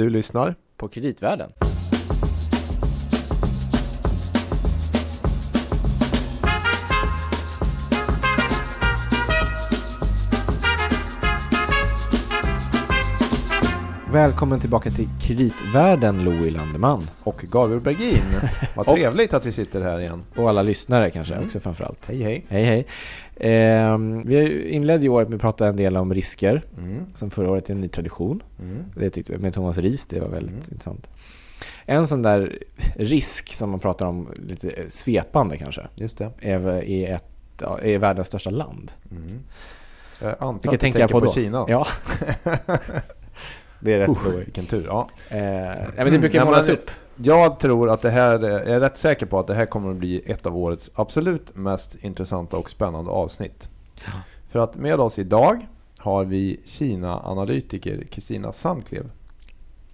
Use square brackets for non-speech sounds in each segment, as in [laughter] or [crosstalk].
Du lyssnar på Kreditvärlden. Välkommen tillbaka till Kreditvärlden, Louis Landeman. Och Gabriel Bergin. Vad [laughs] trevligt att vi sitter här igen. Och alla lyssnare kanske mm. också framförallt. Hej hej. Hej hej. Eh, vi inledde ju året med att prata en del om risker. Mm. Som förra året är en ny tradition. Mm. Det tyckte vi med Thomas Ries, det var väldigt mm. intressant. En sån där risk som man pratar om lite svepande kanske. Just det. Är, är, ett, är världens största land. Mm. Jag antar Vilket att du tänker, tänker på, på Kina. Ja. [laughs] [laughs] Det är rätt uh, Vilken tur. Ja. Eh, men det brukar målas upp. Jag tror att det här, jag är rätt säker på att det här kommer att bli ett av årets absolut mest intressanta och spännande avsnitt. Ja. För att med oss idag har vi Kina-analytiker Kristina Sandklev.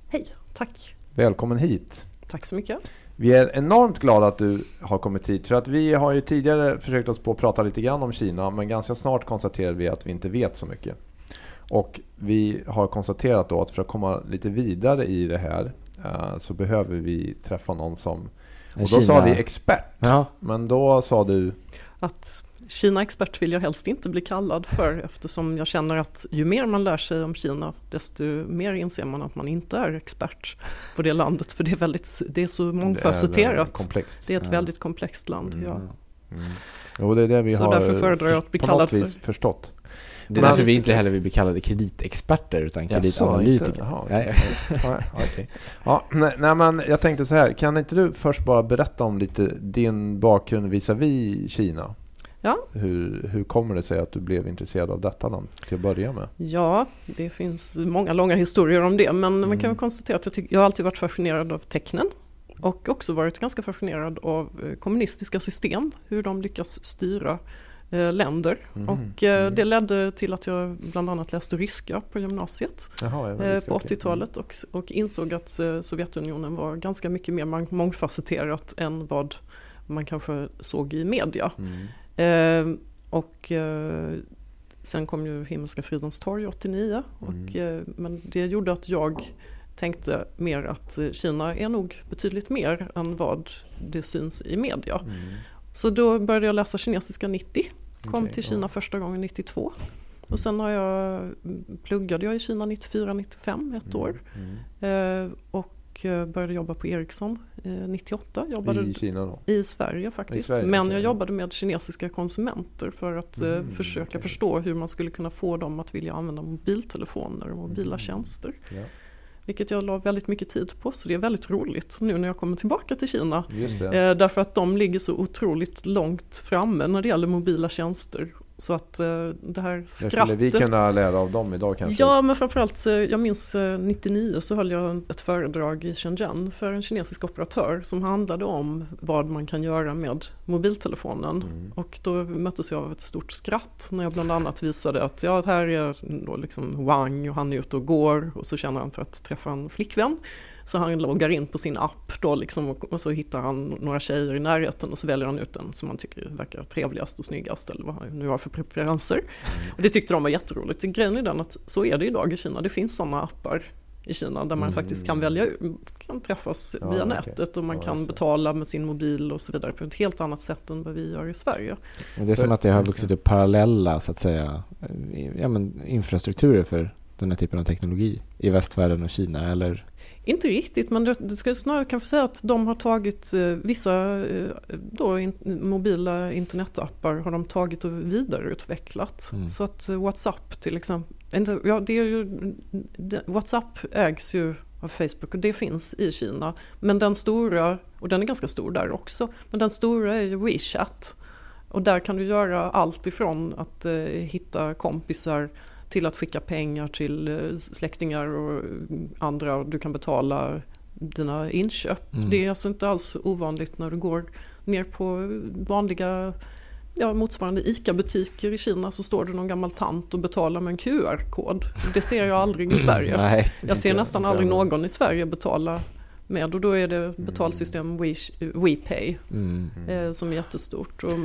Hej, tack. Välkommen hit. Tack så mycket. Vi är enormt glada att du har kommit hit. För att vi har ju tidigare försökt oss på att prata lite grann om Kina. Men ganska snart konstaterade vi att vi inte vet så mycket. Och vi har konstaterat då att för att komma lite vidare i det här uh, så behöver vi träffa någon som... Och då Kina. sa vi expert. Ja. Men då sa du... Att Kina-expert vill jag helst inte bli kallad för eftersom jag känner att ju mer man lär sig om Kina desto mer inser man att man inte är expert på det landet. För det är, väldigt, det är så mångfacetterat. Det det är ett ja. väldigt komplext land. Mm. Ja. Mm. Jo, det är det vi så har därför föredrar jag att bli kallad för. förstått. Det är därför vi inte heller vill bli kallade kreditexperter utan kreditanalytiker. Jaha, okay. ja, okay. ja, nej, nej, men jag tänkte så här, kan inte du först bara berätta om lite din bakgrund visavi Kina? Ja. Hur, hur kommer det sig att du blev intresserad av detta land till att börja med? Ja, det finns många långa historier om det men mm. man kan väl konstatera att jag, tyck, jag har alltid varit fascinerad av tecknen och också varit ganska fascinerad av eh, kommunistiska system, hur de lyckas styra Eh, länder. Mm. Och eh, mm. det ledde till att jag bland annat läste ryska på gymnasiet Jaha, eh, på 80-talet och, och, insåg att Sovjetunionen var ganska mycket mer mångfacetterat än vad man kanske såg i media. Mm. och sen kom ju Himmelska fridens torg 89 och, mm. men det gjorde att jag tänkte mer att Kina är nog betydligt mer än vad det syns i media. Mm. Så då började jag läsa kinesiska 90. Kom okay, till Kina ja. första gången 92. Och sen har jag, pluggade jag i Kina 94, 95 ett mm, år. Mm. Eh, och eh, började jobba på Ericsson eh, 98. Jobbade I Kina då? I Sverige faktiskt. I Sverige, Men jag jobbade med kinesiska konsumenter för att eh, mm, försöka okay. förstå hur man skulle kunna få dem att vilja använda mobiltelefoner och mobila mm. tjänster. Ja. Vilket jag la väldigt mycket tid på så det är väldigt roligt nu när jag kommer tillbaka till Kina. Eh, därför att de ligger så otroligt långt framme när det gäller mobila tjänster så att eh, det här skrattet... skulle vi kunna lära av dem idag kanske? Ja, men framförallt, eh, jag minns 99 så höll jag ett föredrag i Shenzhen för en kinesisk operatör som handlade om vad man kan göra med mobiltelefonen. Mm. Och då möttes jag av ett stort skratt när jag bland annat visade att ja, här är då liksom Wang och han är ute och går och så känner han för att träffa en flickvän. Så han loggar in på sin app då liksom och, och, så hittar han några tjejer i närheten och så väljer han ut den som han tycker verkar trevligast och snyggast eller vad han nu har för preferenser. Mm. Och det tyckte de var jätteroligt. Grejen är den att så är det idag i Kina. Det finns sådana appar i Kina där man mm. faktiskt kan välja kan träffas ja, via okay. nätet och man ja, kan betala med sin mobil och så vidare på ett helt annat sätt än vad vi gör i Sverige. Det är som att det har vuxit upp parallella så att säga, ja, men infrastrukturer för den här typen av teknologi i västvärlden och Kina eller? Inte riktigt, men det ska snarare kanske säga att de har tagit eh, vissa eh, då, in, mobila internetappar har de tagit och vidareutvecklat. Mm. Så att eh, WhatsApp till exempel, ja, det är ju, WhatsApp ägs ju av Facebook och det finns i Kina. Men den stora, och den är ganska stor där också, men den stora är ju WeChat. Och där kan du göra allt ifrån att eh, hitta kompisar till att skicka pengar till eh, släktingar och andra och du kan betala dina inköp. Mm. Det är alltså inte alls ovanligt när du går ner på vanliga ja, motsvarande ICA-butiker i Kina så står det någon gammal tant och betalar med en QR-kod. Det ser jag aldrig i Sverige. Nej, jag ser nästan aldrig någon i Sverige betala med och då är det betalsystem We, WePay mm. eh, som är jättestort. Och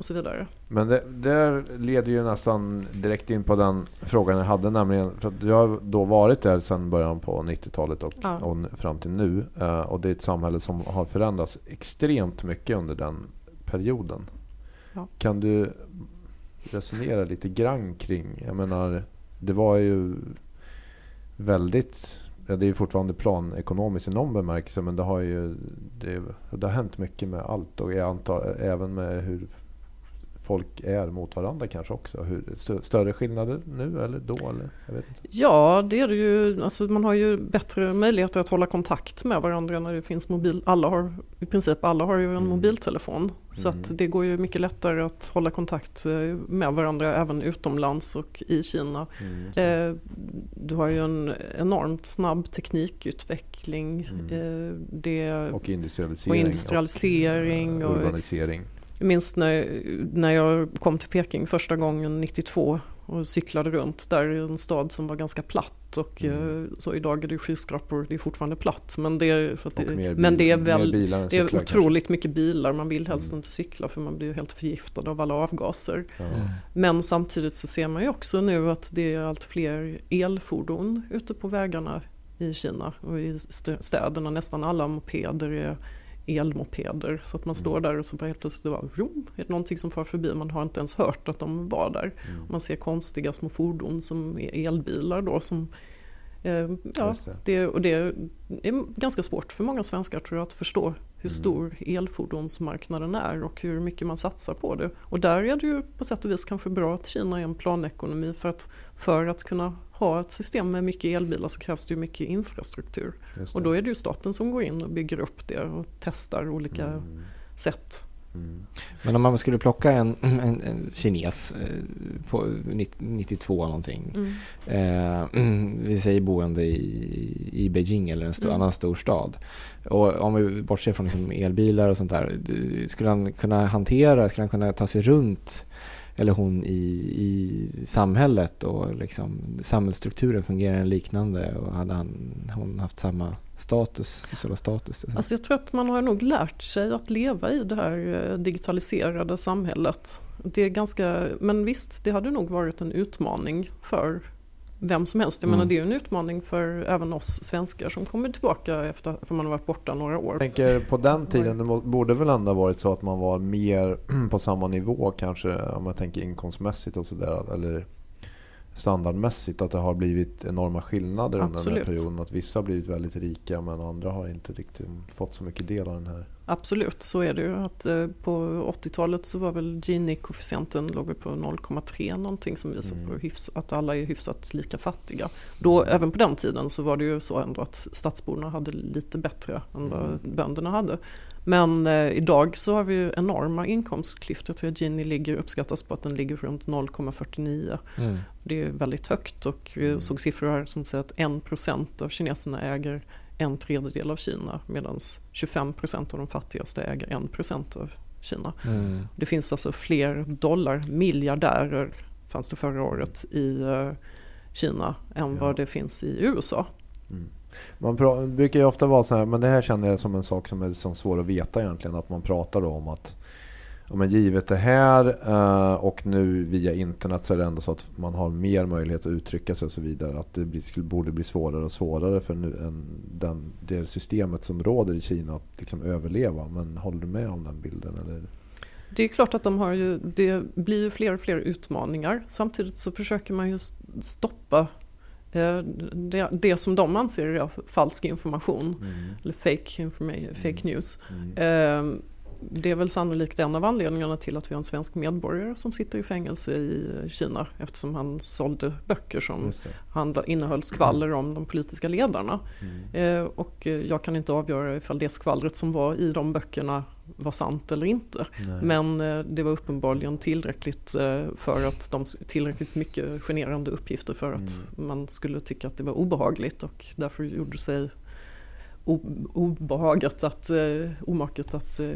och så vidare. Men det där leder ju nästan direkt in på den frågan jag hade nämligen. För att du har då varit där sedan början på 90-talet och, Ja. och fram till nu. Eh, Och det är ett samhälle som har förändrats extremt mycket under den perioden. Ja. Kan du resonera lite grann kring, jag menar det var ju väldigt Ja, det är ju fortfarande planekonomiskt i någon bemärkelse men det har ju det, det har hänt mycket med allt och jag antar även med hur folk är mot varandra kanske också. Hur, stö- större skillnader nu eller då? Eller? Jag vet inte. Ja, det är det ju. Alltså, man har ju bättre möjligheter att hålla kontakt med varandra när det finns mobil. Alla har, I princip alla har ju en Mm. mobiltelefon. Så Mm. att det går ju mycket lättare att hålla kontakt eh, med varandra även utomlands och i Kina. Mm. Eh, Du har ju en enormt snabb teknikutveckling. Mm. Eh, Det, Och och industrialisering. industrialisering. och, Och, urbanisering. Jag minns när, när jag kom till Peking första gången 92 och cyklade runt där i en stad som var ganska platt och Mm. eh, så idag är det skyskrapor, det är fortfarande platt men det är, för det, mer, men det är bil- väl bilar det är cyklar otroligt mycket bilar, man vill helst Mm. inte cykla för man blir ju helt förgiftad av alla avgaser. kanske. Ja. Men samtidigt så ser man ju också nu att det är allt fler elfordon ute på vägarna i Kina och i st- städerna. Nästan alla mopeder är elmopeder. Så att man står där och så bara helt plötsligt bara, vroom, är det någonting som far förbi. Man har inte ens hört att de var där. Mm. Man ser konstiga små fordon som är elbilar då som ja, Just det. och det är ganska svårt för många svenskar tror jag att förstå hur Mm. stor elfordonsmarknaden är och hur mycket man satsar på det. Och där är det ju på sätt och vis kanske bra att Kina är en planekonomi för att för att kunna ha ett system med mycket elbilar så krävs det ju mycket infrastruktur. Och då är det ju staten som går in och bygger upp det och testar olika Mm. sätt. Mm. Men om man skulle plocka en, [clears throat] en, en kines eh, på 90 92 någonting. Eh, [clears throat] vi säger boende i, i Beijing eller en stor, Mm. annan stor stad. Och om vi bortser från liksom elbilar och sånt där. Skulle han kunna hantera, skulle han kunna ta sig runt eller hon i, i samhället och liksom samhällsstrukturen fungerar liknande och hade han, hon haft samma status, sociala status? Alltså jag tror att man har nog lärt sig att leva i det här eh, digitaliserade samhället. Det är ganska, men visst, det hade nog varit en utmaning för vem som helst. Jag Mm. menar det är ju en utmaning för även oss svenskar som kommer tillbaka efter för man har varit borta några år. Jag tänker på den tiden, det borde väl ändå ha varit så att man var mer [clears throat] på samma nivå kanske om man tänker inkomstmässigt och sådär. Eller standardmässigt att det har blivit enorma skillnader under den här Absolut. perioden. Att vissa har blivit väldigt rika men andra har inte riktigt fått så mycket del av den här. Absolut, så är det ju. Att, eh, på 80-talet så var väl Gini-koefficienten låg på 0,3 någonting som visar Mm. på hyfs, att alla är hyfsat lika fattiga. Då, även på den tiden så var det ju så ändå att stadsborna hade lite bättre än vad Mm. bönderna hade. Men eh, idag så har vi ju enorma inkomstklyftor. Jag tror att Gini ligger, uppskattas på att den ligger runt 0,49. Mm. Det är väldigt högt och vi Mm. såg siffror här som säger att 1% av kineserna äger en tredjedel av Kina medan 25% av de fattigaste äger 1% av Kina. Mm. Det finns alltså fler dollar, miljardärer fanns det förra året i eh, Kina än Ja. vad det finns i USA. Mm. Man brukar ju ofta vara så här, men det här känner jag som en sak som är som svår att veta egentligen. Att man pratar om att ja, men givet det här eh, och nu via internet så är det ändå så att man har mer möjlighet att uttrycka sig och så vidare. Att det borde bli svårare och svårare för den, det systemet som råder i Kina att liksom överleva. Men håller du med om den bilden? Eller? Det är klart att de har ju, det blir ju fler och fler utmaningar. Samtidigt så försöker man ju stoppa eh, det, det som de anser är falsk information. Eller fake, fake news. Mm. Det är väl sannolikt en av anledningarna till att vi har en svensk medborgare som sitter i fängelse i Kina eftersom han sålde böcker som innehöll skvaller om de politiska ledarna. Mm. Eh, Och eh, jag kan inte avgöra ifall det skvallret som var i de böckerna var sant eller inte. Nej. Men eh, det var uppenbarligen tillräckligt eh, för att de tillräckligt mycket generande uppgifter för att man skulle tycka att det var obehagligt och därför gjorde sig obehaget att, eh, omaket att eh,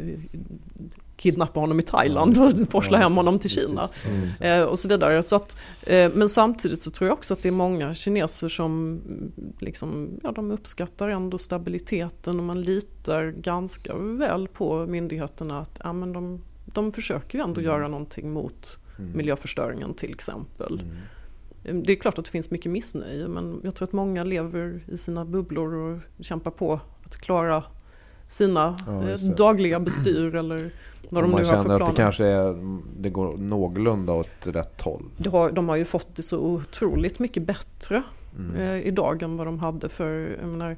kidnappa honom i Thailand och forsla hem honom till. Kina. Mm. Eh, och så vidare. Så att, eh, men samtidigt så tror jag också att det är många kineser som mm, liksom, ja, de uppskattar ändå stabiliteten och man litar ganska väl på myndigheterna att ja, men de, de försöker ju ändå Mm. göra någonting mot Mm. miljöförstöringen till exempel. Mm. Det är klart att det finns mycket missnöje men jag tror att många lever i sina bubblor och kämpar på att klara sina Ja, eh, dagliga bestyr eller vad de man nu har för känner att planer. det kanske är, det går någorlunda åt rätt håll. De har, de har ju fått det så otroligt mycket bättre Mm. eh, idag än vad de hade för, jag menar,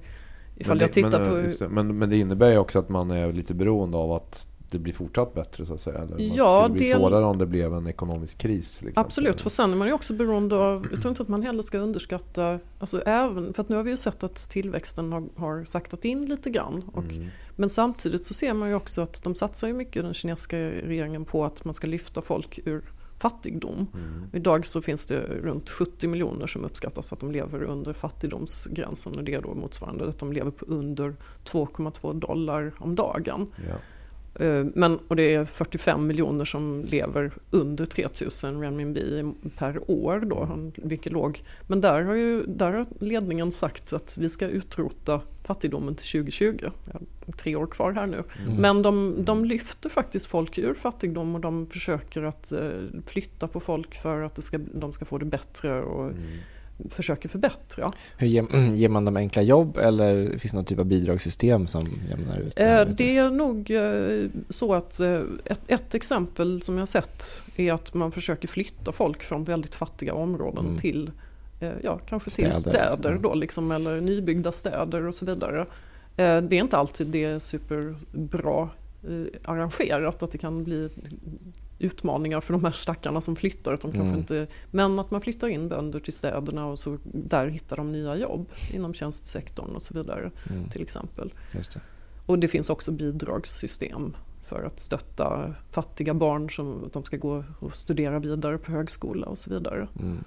ifall men, jag det, tittar men, på... eh, det, men, men det innebär ju också att man är lite beroende av att det blir fortsatt bättre så att säga. Eller Ja, skulle bli del- svårare om det blev en ekonomisk kris. Absolut, för sen är man ju också beroende av, jag tror inte att man heller ska underskatta, alltså även, för att nu har vi ju sett att tillväxten har, har saktat in lite grann. Och, Mm. Men samtidigt så ser man ju också att de satsar ju mycket, den kinesiska regeringen, på att man ska lyfta folk ur fattigdom. Mm. Idag så finns det runt 70 miljoner som uppskattas att de lever under fattigdomsgränsen och det är då motsvarande att de lever på under 2,2 dollar om dagen. Ja. Eh, Men, och det är 45 miljoner som lever under 3000 renminbi per år då, vilket låg. Men där har ju där har ledningen sagt att vi ska utrota fattigdomen till 2020. Jag har tre år kvar här nu. Mm. Men de, de lyfter faktiskt folk ur fattigdom och de försöker att eh, flytta på folk för att ska, de ska få det bättre och Mm. Försöker förbättra. Hur ger, ger man dem enkla jobb eller finns det någon typ av bidragssystem som jämnar ut det? här, Eh? Det är nog eh, så att eh, ett, ett exempel som jag sett är att man försöker flytta folk från väldigt fattiga områden Mm. till ja, kanske Städer, städer mm. då, liksom, eller nybyggda städer och så vidare. Det är inte alltid det är superbra arrangerat, att det kan bli utmaningar för de här stackarna som flyttar. Att de kanske Mm. inte, men att man flyttar in bönder till städerna och så där hittar de nya jobb inom tjänstesektorn och så vidare Mm, till exempel. det. Och det finns också bidragssystem för att stötta fattiga barn som att de ska gå och studera vidare på högskola och så vidare. Mm.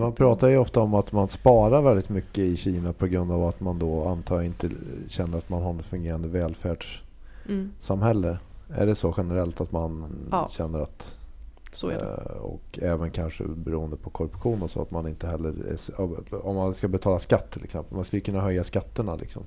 Man pratar ju ofta om att man sparar väldigt mycket i Kina på grund av att man då antar jag inte känner att man har ett fungerande välfärdssamhälle. Mm, Är det så generellt att man Ja. känner att. Eh, Och även kanske beroende på korruption och så att man inte heller är, om man ska betala skatt till exempel. Man skulle kunna höja skatterna liksom.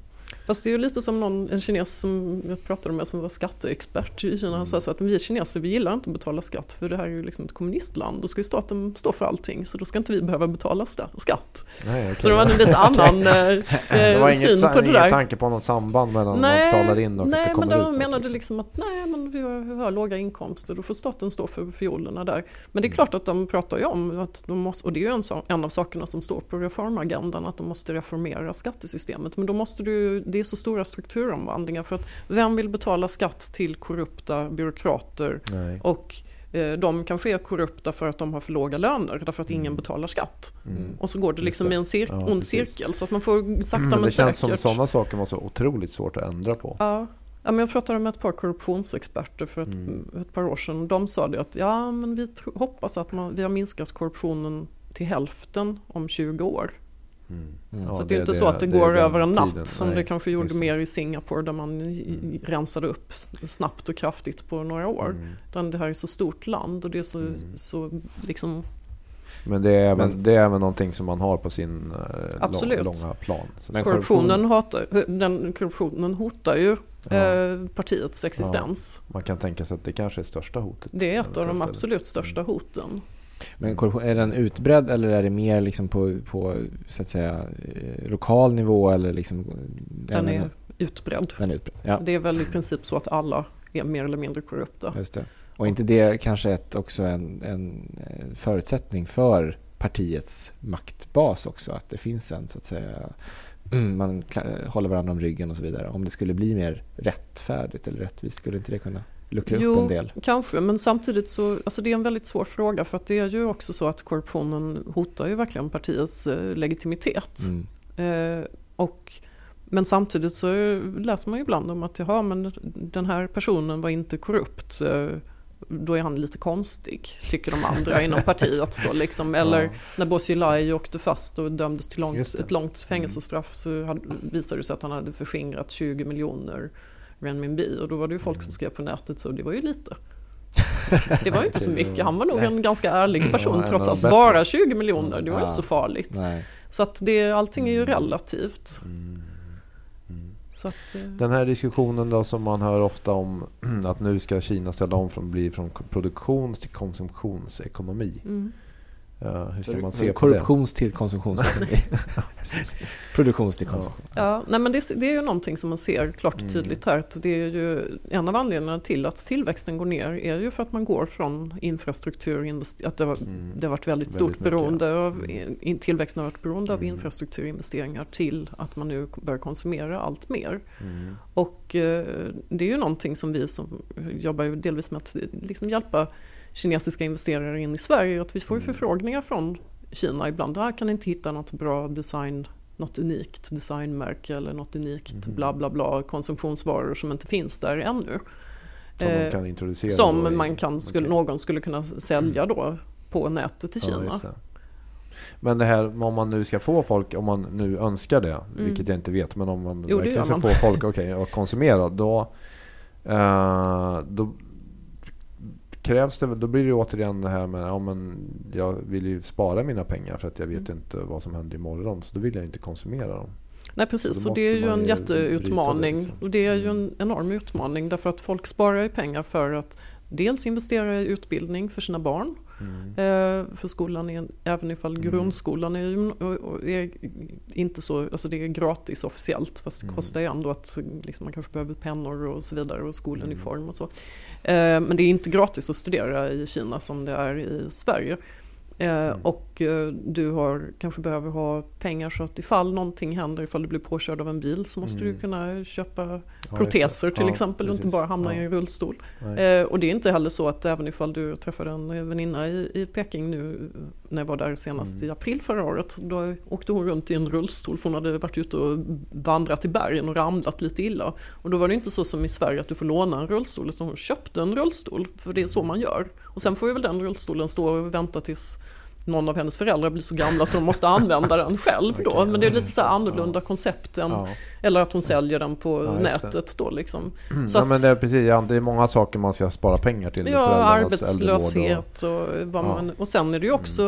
Fast det är ju lite som någon, en kines som jag pratade med som var skatteexpert i Kina. Han sa så att vi kineser vi gillar inte att betala skatt för det här är ju liksom ett kommunistland. Då ska ju staten stå för allting så då ska inte vi behöva betala skatt. Nej, Så det var en lite [laughs] annan eh, [laughs] det var eh, syn inget, på det där. tanke på någon samband mellan att man betalar in och att det nej kommer men ut de något, menade liksom. liksom att nej, men vi har, vi har låga inkomster, då får staten stå för fiolerna där. Men det är Mm. klart att de pratar ju om att de måste, och det är ju en, en av sakerna som står på reformagendan, att de måste reformera skattesystemet. Men då måste du, det är så stora strukturomvandlingar för att vem vill betala skatt till korrupta byråkrater Nej. och eh, de kanske är korrupta för att de har för låga löner därför att ingen Mm. betalar skatt. Mm. Och så går det liksom i en cir- Ja, ond cirkel så att man får sakta Mm, men det känns säkert som sådana saker måste vara otroligt svårt att ändra på. Ja. Ja, men jag pratade med ett par korruptionsexperter för ett, Mm. ett par år sedan. De sa det att ja, men vi hoppas att man, vi har minskat korruptionen till hälften om 20 år. Mm. Mm. Ja, så att det är inte så att det, är går över en natt tiden. som Nej, det kanske gjorde just det. mer i Singapore där man Mm. rensade upp snabbt och kraftigt på några år. Mm. Utan det här är så stort land och det är så, Mm. så liksom, Men det är, även, Men- det är även någonting som man har på sin eh, Absolut. lång, långa plan. Så Men korruptionen, hatar, den, korruptionen hotar ju ja, eh, partiets existens. man kan tänka sig att det kanske är största hotet. Det är ett av de absolut största Mm. hoten. Men korruption, är den utbredd eller är det mer liksom på, på så att säga, eh, lokal nivå eller liksom? Den även- är utbredd. den är utbredd. Ja, Det är väl i princip så att alla är mer eller mindre korrupta. just det. Och inte det kanske ett, också en, en eh, förutsättning för partiets maktbas också? Att det finns en så att säga man kla- håller varandra om ryggen och så vidare. Om det skulle bli mer rättfärdigt eller rättvist, skulle inte det kunna luckra upp Jo, en del? kanske, men samtidigt så, alltså det är en väldigt svår fråga för att det är ju också så att korruptionen hotar ju verkligen partiets eh, legitimitet. Mm. Eh, och, men samtidigt så läser man ju ibland om att jaha, men den här personen var inte korrupt. Eh, då är han lite konstig, tycker de andra [laughs] inom partiet. Då, liksom. Eller Ja. när Bosjelaj åkte fast och dömdes till långt, ett långt fängelsestraff så hade, visade det sig att han hade förskingrat 20 miljoner renminbi. Och då var det ju folk som skrev på nätet så det var ju lite. [laughs] Det var ju inte så mycket. Han var nog en ganska ärlig person Ja, trots de Bara 20 miljoner, det var Ja. inte så farligt. Så att det, allting är ju relativt. Mm. Mm. Så att, eh, Den här diskussionen då som man hör ofta om [clears throat] att nu ska Kina ställa om från, bli från produktions till konsumtionsekonomi. mm. Hur ska Så man se på Korruptions till konsumtionsekonomi. [laughs] Produktions till konsumtion. Ja, nej men det, det är ju någonting som man ser klart och Mm. tydligt här. Att det är ju, en av anledningarna till att tillväxten går ner är ju för att man går från infrastruktur, att det, var, det? Mm. det har varit väldigt Väldigt stort mycket, beroende av, Mm. in, tillväxten har varit beroende av Mm. infrastrukturinvesteringar till att man nu börjar konsumera allt mer. Mm. Och eh, det är ju någonting som vi som jobbar delvis med att liksom hjälpa kinesiska investerare in i Sverige. Att vi får Mm. förfrågningar från Kina ibland. Här kan ni inte hitta något bra design, något unikt designmärke eller något unikt Mhm. bla bla bla konsumtionsvaror som inte finns där ännu. Som Eh, kan introducera. Som man kan, skulle, någon skulle kunna sälja då på nätet i Ja, Kina. det. Men det här om man nu ska få folk, om man nu önskar det, vilket jag inte vet, men om man Mm. Jo, verkligen ska man. få folk okay, att konsumera, då, eh, då krävs det, då blir det återigen det här med, ja men jag vill ju spara mina pengar för att jag vet Mm. inte vad som händer imorgon, så då vill jag inte konsumera dem. Nej precis, och det är ju en jätteutmaning. det, liksom. Och det är ju Mm. en enorm utmaning därför att folk sparar ju pengar för att dels investera i utbildning för sina barn. Mm. Eh, för skolan, är, även ifall Mm. grundskolan är, är inte så, alltså det är gratis officiellt fast det Mm. kostar ju ändå att liksom, man kanske behöver pennor och så vidare och skoluniform Mm. och så. Eh, men det är inte gratis att studera i Kina som det är i Sverige. Eh, Mm. Och eh, du har, kanske behöver ha pengar så att ifall någonting händer, ifall du blir påkörd av en bil så måste Mm. du kunna köpa Ja, proteser till Ja, exempel och inte bara hamna Ja. i en rullstol. Eh, och det är inte heller så att även ifall du träffade en väninna i, i Peking nu när jag var där senast Mm. i april förra året. Då åkte hon runt i en rullstol för hon hade varit ute och vandrat i bergen och ramlat lite illa. Och då var det inte så som i Sverige att du får låna en rullstol utan hon köpte en rullstol för det är så man gör. Och sen får ju väl den rullstolen stå och vänta tills någon av hennes föräldrar blir så gamla så de måste använda den själv då. Okej, Men det är ja. lite så annorlunda koncept än, Ja. eller att hon säljer den på Ja, nätet då liksom. Mm. Så ja, att- men det är precis, ja, det är många saker man ska spara pengar till. Ja, arbetslöshet och vad Ja. Mm. man, och sen är det ju också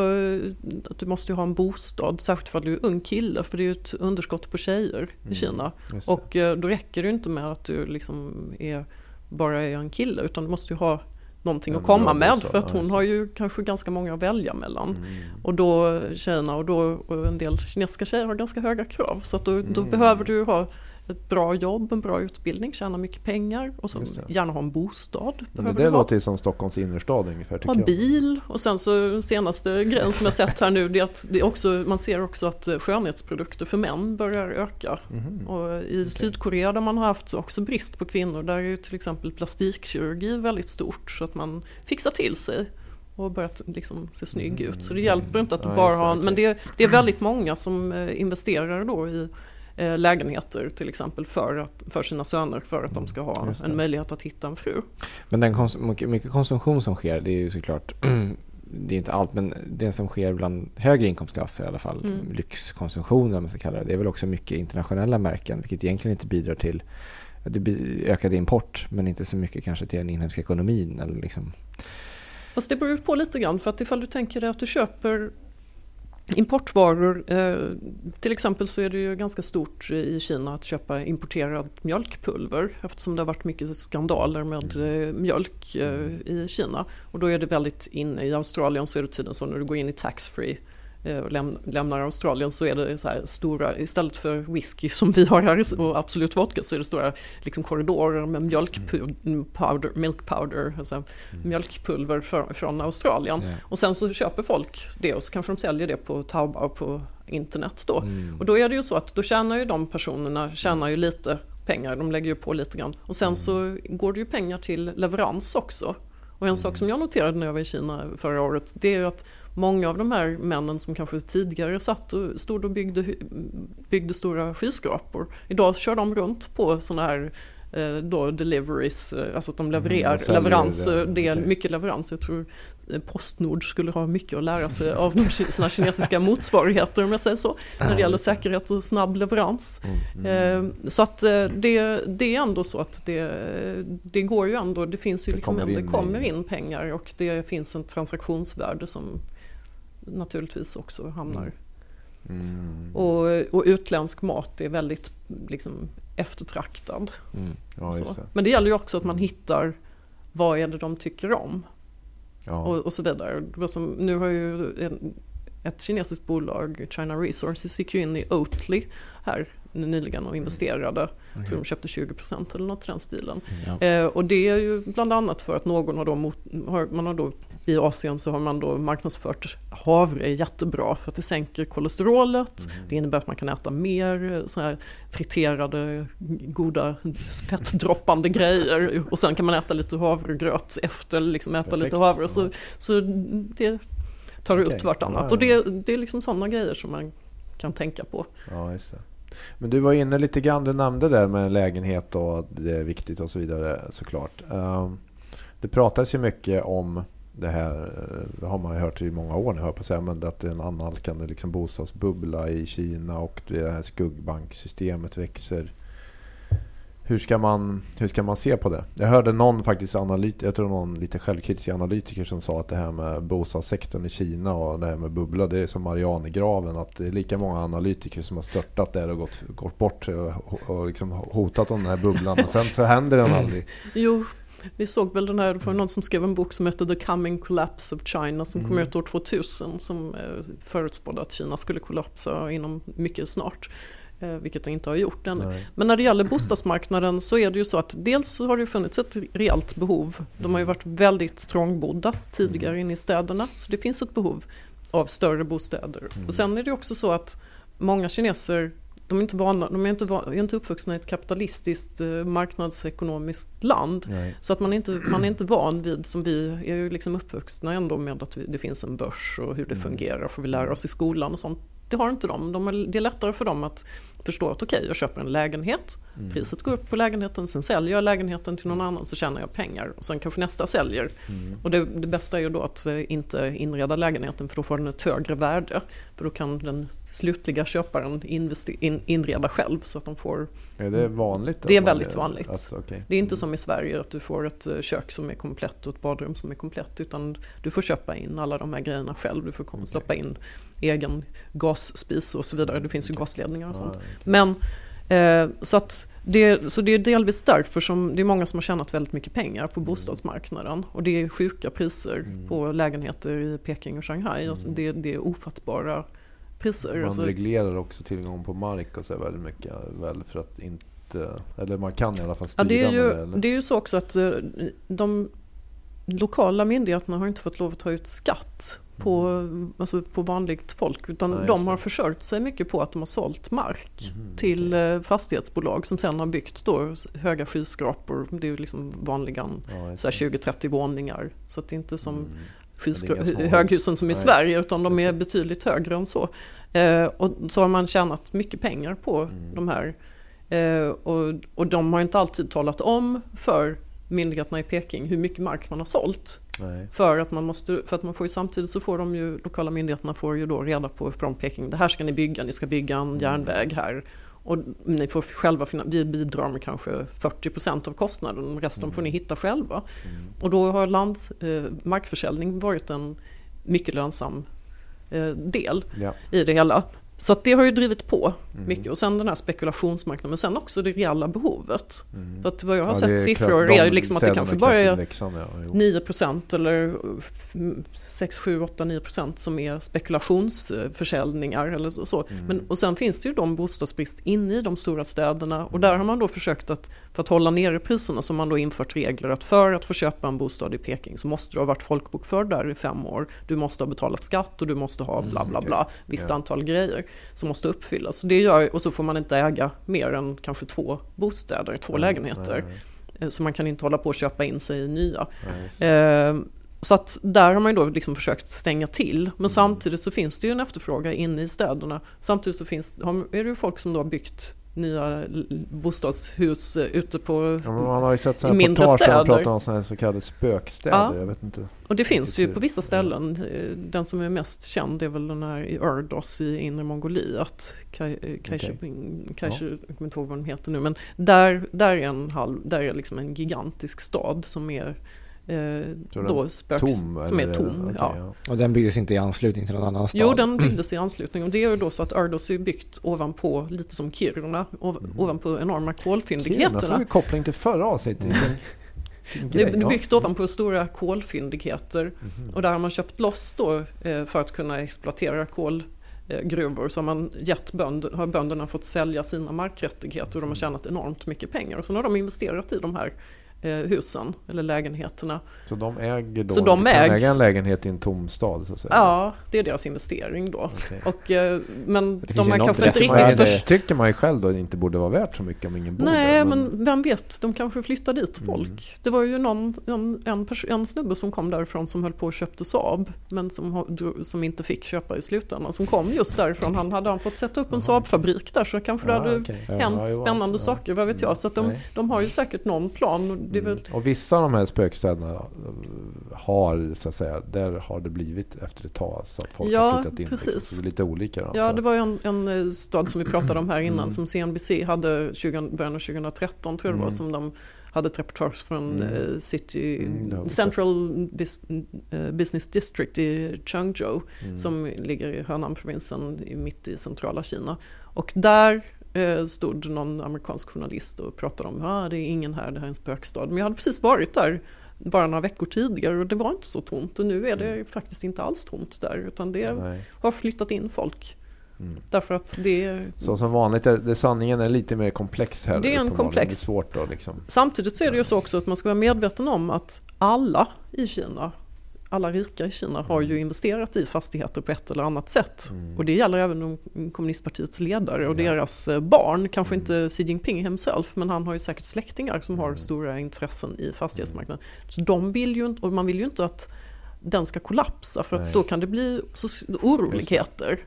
att du måste ju ha en bostad, särskilt för att du är ung kille, för det är ju ett underskott på tjejer Mm. i Kina. Och. Och eh, då räcker det ju inte med att du liksom är, bara är en kille, utan du måste ju ha någonting att komma med, för att hon har ju kanske ganska många att välja mellan. Mm. Och då tjejerna och, då, och en del kinesiska tjejer har ganska höga krav, så att då, då Mm. behöver du ha ett bra jobb, en bra utbildning, tjäna mycket pengar och så gärna ha en bostad. Men det låter ju som Stockholms innerstad ungefär. tycker Ha bil och sen så senaste grejen som jag sett här nu det är att det är också, man ser också att skönhetsprodukter för män börjar öka. Mhm. Och I Sydkorea där man har haft också brist på kvinnor där är ju till exempel plastikkirurgi väldigt stort så att man fixar till sig och börjat liksom se snygg ut. Så det hjälper inte att du Mm. Bara har, okej. men det, är- det är väldigt många som eh, investerar då i lägenheter till exempel för, att, för sina söner för att de ska ha en möjlighet att hitta en fru. Men den kons- mycket- konsumtion som sker, det är ju såklart, [clears throat] det är inte allt, men det som sker bland högre inkomstklasser i alla fall, Mm. lyxkonsumtion om man ska kalla det, det är väl också mycket internationella märken, vilket egentligen inte bidrar till att det ökad import, men inte så mycket kanske till den inhemska ekonomin. Eller liksom. Fast det beror på lite grann för att ifall du tänker dig att du köper importvaror, eh, till exempel så är det ju ganska stort i Kina att köpa importerad mjölkpulver eftersom det har varit mycket skandaler med eh, mjölk eh, i Kina. Och då är det väldigt inne, i Australien så är det tydligen så när du går in i taxfree och läm- lämnar Australien så är det så stora, istället för whisky som vi har här och absolut vodka så är det stora liksom korridorer med mjölkpowder, milk powder, alltså mjölkpulver för, från Australien. Ja. Och sen så köper folk det och så kanske de säljer det på Taobao på internet då. Mm. Och då är det ju så att då tjänar ju de personerna tjänar ju lite pengar, de lägger ju på lite grann. Och sen så går det ju pengar till leverans också. Och en sak som jag noterade när jag var i Kina förra året, det är ju att många av de här männen som kanske tidigare satt och stod och byggde, byggde stora skyskrapor, idag kör de runt på sådana här eh, då deliveries, eh, alltså att de levererar de säljer leveranser, det. det är Okej. mycket leveranser. Jag tror eh, Postnord skulle ha mycket att lära sig av de, sina kinesiska [laughs] motsvarigheter om jag säger så, när det gäller säkerhet och snabb leverans. Mm. Eh, Så att eh, det, det är ändå så att det, det går ju ändå, det finns ju Det liksom, kommer det in i- kommer in pengar och det finns en transaktionsvärde som naturligtvis också hamnar. Mm. Och, och utländsk mat är väldigt liksom, eftertraktad. Mm. Ja, Så. det. Men det gäller ju också att man hittar vad är det de tycker om Ja. och, och så vidare. Som, nu har ju en, ett kinesiskt bolag, China Resources, gick ju in i Oatly här nyligen och investerade. Jag tror de köpte 20% eller något i den stilen. Ja. Eh, och det är ju bland annat för att någon har då, mot, har, man har då i Asien så har man då marknadsfört havre är jättebra för att det sänker kolesterolet. Mm. Det innebär att man kan äta mer eh, så här friterade goda spettdroppande grejer och sen kan man äta lite havregröt efter, liksom äta Perfekt. lite havre. Så, så det tar Okej. ut vartannat. Och det, det är liksom sådana grejer som man kan tänka på. Ja, just det. Men du var inne lite grann, du nämnde där med lägenhet och att det är viktigt och så vidare såklart. Ehm, Det pratas ju mycket om det här, det har man ju hört i många år nu, hör jag på att säga, men att det är en annalkande liksom bostadsbubbla i Kina och det här skuggbanksystemet växer. Hur ska, man, hur ska man se på det? Jag hörde någon faktiskt analyt, jag tror någon lite självkritisk analytiker som sa att det här med bostadssektorn i Kina och det här med bubbla, det är som Marianergraven. Att det är lika många analytiker som har störtat där och gått, gått bort och, och liksom hotat om den här bubblan. Men sen så händer den aldrig. Jo, vi såg väl den här, det var någon som skrev en bok som hette The Coming Collapse of China som kom Mm. ut år 2000 som eh, förutspådde att Kina skulle kollapsa inom mycket snart. eh, Vilket det inte har gjort. Nej. Men när det gäller bostadsmarknaden så är det ju så att dels har det funnits ett reellt behov. De har ju varit väldigt trångbodda tidigare inne i städerna. Så det finns ett behov av större bostäder. Mm. Och sen är det också så att många kineser de är inte, vana, de är inte, är inte uppvuxna i ett kapitalistiskt eh, marknadsekonomiskt land. Nej. Så att man är, inte, man är inte van vid, som vi är ju liksom uppvuxna ändå med att det finns en börs och hur det Mm. fungerar, får vi lära oss i skolan och sånt. Det har inte de. de är, det är lättare för dem att förstå att okej, jag köper en lägenhet, Mm. priset går upp på lägenheten, sen säljer jag lägenheten till någon annan så tjänar jag pengar och sen kanske nästa säljer. Mm. Och det, det bästa är ju då att eh, inte inreda lägenheten för då får den ett högre värde. För då kan den slutliga köparen in, inreda själv så att de får Är det vanligt? Det är väldigt vanligt. Alltså, okej. Det är inte som i Sverige att du får ett eh, kök som är komplett och ett badrum som är komplett utan du får köpa in alla de här grejerna själv. Du får kom- stoppa in egen gasspis och så vidare. Det finns ju Okej. gasledningar och sånt. okej. Men eh, så, att det, så det är delvis därför som det är många som har tjänat väldigt mycket pengar på bostadsmarknaden. Och det är sjuka priser Mm. på lägenheter i Peking och Shanghai. Alltså Mm. det, det är ofattbara priser. Man Alltså, reglerar också tillgång på mark och så väldigt mycket väl för att inte, eller man kan i alla fall styra Ja, det, är med ju, det. Eller? det är ju så också att eh, de lokala myndigheterna har inte fått lov att ta ut skatt på, alltså på vanligt folk utan Nej, de har försörjt sig mycket på att de har sålt mark Mhm, till okej. eh, fastighetsbolag som sen har byggt då höga skyskrapor. Det är ju liksom vanliga Ja, just så här det. 20-30 våningar. Så att det är inte som Mm. Höghusen som i Nej. Sverige utan de är betydligt högre än så. Eh, och så har man tjänat mycket pengar på Mm. de här. Eh, och, och de har inte alltid talat om för myndigheterna i Peking hur mycket mark man har sålt. Nej. För att man måste, för att man får ju samtidigt så får de ju, lokala myndigheterna får ju då reda på från Peking, det här ska ni bygga, ni ska bygga Mm. en järnväg här. Och ni får själva, vi bidrar med kanske 40% av kostnaden, resten får ni hitta själva. Mm. Och då har land, eh, markförsäljning varit en mycket lönsam eh, del Ja. i det hela. Så det har ju drivit på Mm. mycket. Och sen den här spekulationsmarknaden, men sen också det reella behovet. Mm. För att vad jag har Ja, är sett siffror kraft- är ju liksom att det kanske bara är växande, ja, jo. 9% eller 6, 7, 8, 9% som är spekulationsförsäljningar eller så. Mm. Men, och sen finns det ju de bostadsbrist inne i de stora städerna och där har man då försökt att för att hålla nere priserna så har man då infört regler att för att få köpa en bostad i Peking så måste du ha varit folkbokförd där i fem år. Du måste ha betalat skatt och du måste ha bla bla Mm, bla, okej. visst Ja. antal grejer som måste uppfyllas. Så det gör, och så får man inte äga mer än kanske två bostäder, två Nej, lägenheter. Eh, Så man kan inte hålla på och köpa in sig i nya. nej, just det. Eh, Så att där har man ju då liksom försökt stänga till. Mm. Men samtidigt så finns det ju en efterfrågan inne i städerna. Samtidigt så finns, är det ju folk som då har byggt nya bostadshus eh, ute på... Ja, men man har ju sett i sådana mindre städer. pratar om sådana så kallade spökstäder. Ja. Jag vet inte. Och det finns ju på vissa ställen. Eh, Den som är mest känd är väl den här i Ördos i inre Mongoliet. Kaj- eh, Jag kommer inte ihåg vad den heter nu. Men där, där är en halv, där är liksom en gigantisk stad som är eh, då spöks, tom, som är tom. Okay, ja. ja. Och den byggdes inte i anslutning till någon annan stad? Jo, den byggdes i anslutning och det är ju då så att Ardos är byggt ovanpå, lite som Kiruna, ov Mm. ovanpå enorma Kiruna kolfyndigheterna. får vi koppling till förra avsnittet. Vilken Det är byggt ovanpå stora kolfyndigheter Mhm. och där har man köpt loss då eh, för att kunna exploatera kolgruvor så har, man gett bönder, har bönderna fått sälja sina markrättigheter och de har tjänat enormt mycket pengar och sen har de investerat i de här eh, husen eller lägenheterna. Så de äger då, Så de kan ägs- äga en lägenhet i en tom stad så att säga? Ja, det är deras investering då. Okej. Och, eh, men Det de har kanske inte Men riktigt först... det tycker man ju själv då inte borde vara värt så mycket om ingen bor Nej, där. men vem vet, de kanske flyttar dit Mm. folk. Det var ju någon, en, en, en snubbe som kom därifrån som höll på och köpte Saab, men som, som inte fick köpa i slutändan. Som kom just därifrån, han hade han fått sätta upp en. Saab-fabrik där så kanske det Ja, hade okej. Ja. hänt Ja, spännande ja. saker, vad vet jag. Så de, de har ju säkert någon plan. Och det väl, Mm. Och vissa av de här spökstäderna eh, har, så att säga, där har det blivit efter ett tag så att folk Ja, har flyttat in. precis. Liksom. Så det är lite olika. Då, Ja, det var ju en, en eh, stad som vi pratade om här innan Mm. som CNBC hade 20, början av 2013 tror jag det var Mm. som de hade ett reportage från Mm. eh, City Mm, Central eh, Business District i Changzhou Mm. som ligger i Henan-provinsen i- mitt i centrala Kina. Och där eh, stod någon amerikansk journalist och pratade om att ah, det är ingen här, det här är en spökstad. Men jag hade precis varit där bara några veckor tidigare och det var inte så tomt och nu är det faktiskt inte alls tomt där utan det Nej. har flyttat in folk. Mm. Därför att det. Så som vanligt, är, det, sanningen är lite mer komplex här. Det är en komplex. Är svårt då liksom. Samtidigt så är det ju så också att man ska vara medveten om att alla i Kina, alla rika i Kina har ju investerat i fastigheter på ett eller annat sätt. Mm. Och det gäller även kommunistpartiets ledare och Ja. deras eh, barn. Kanske Mm. inte Xi Jinping himself men han har ju säkert släktingar som har Mm. stora intressen i fastighetsmarknaden. Så de vill ju inte, och man vill ju inte att den ska kollapsa för då kan det bli oroligheter.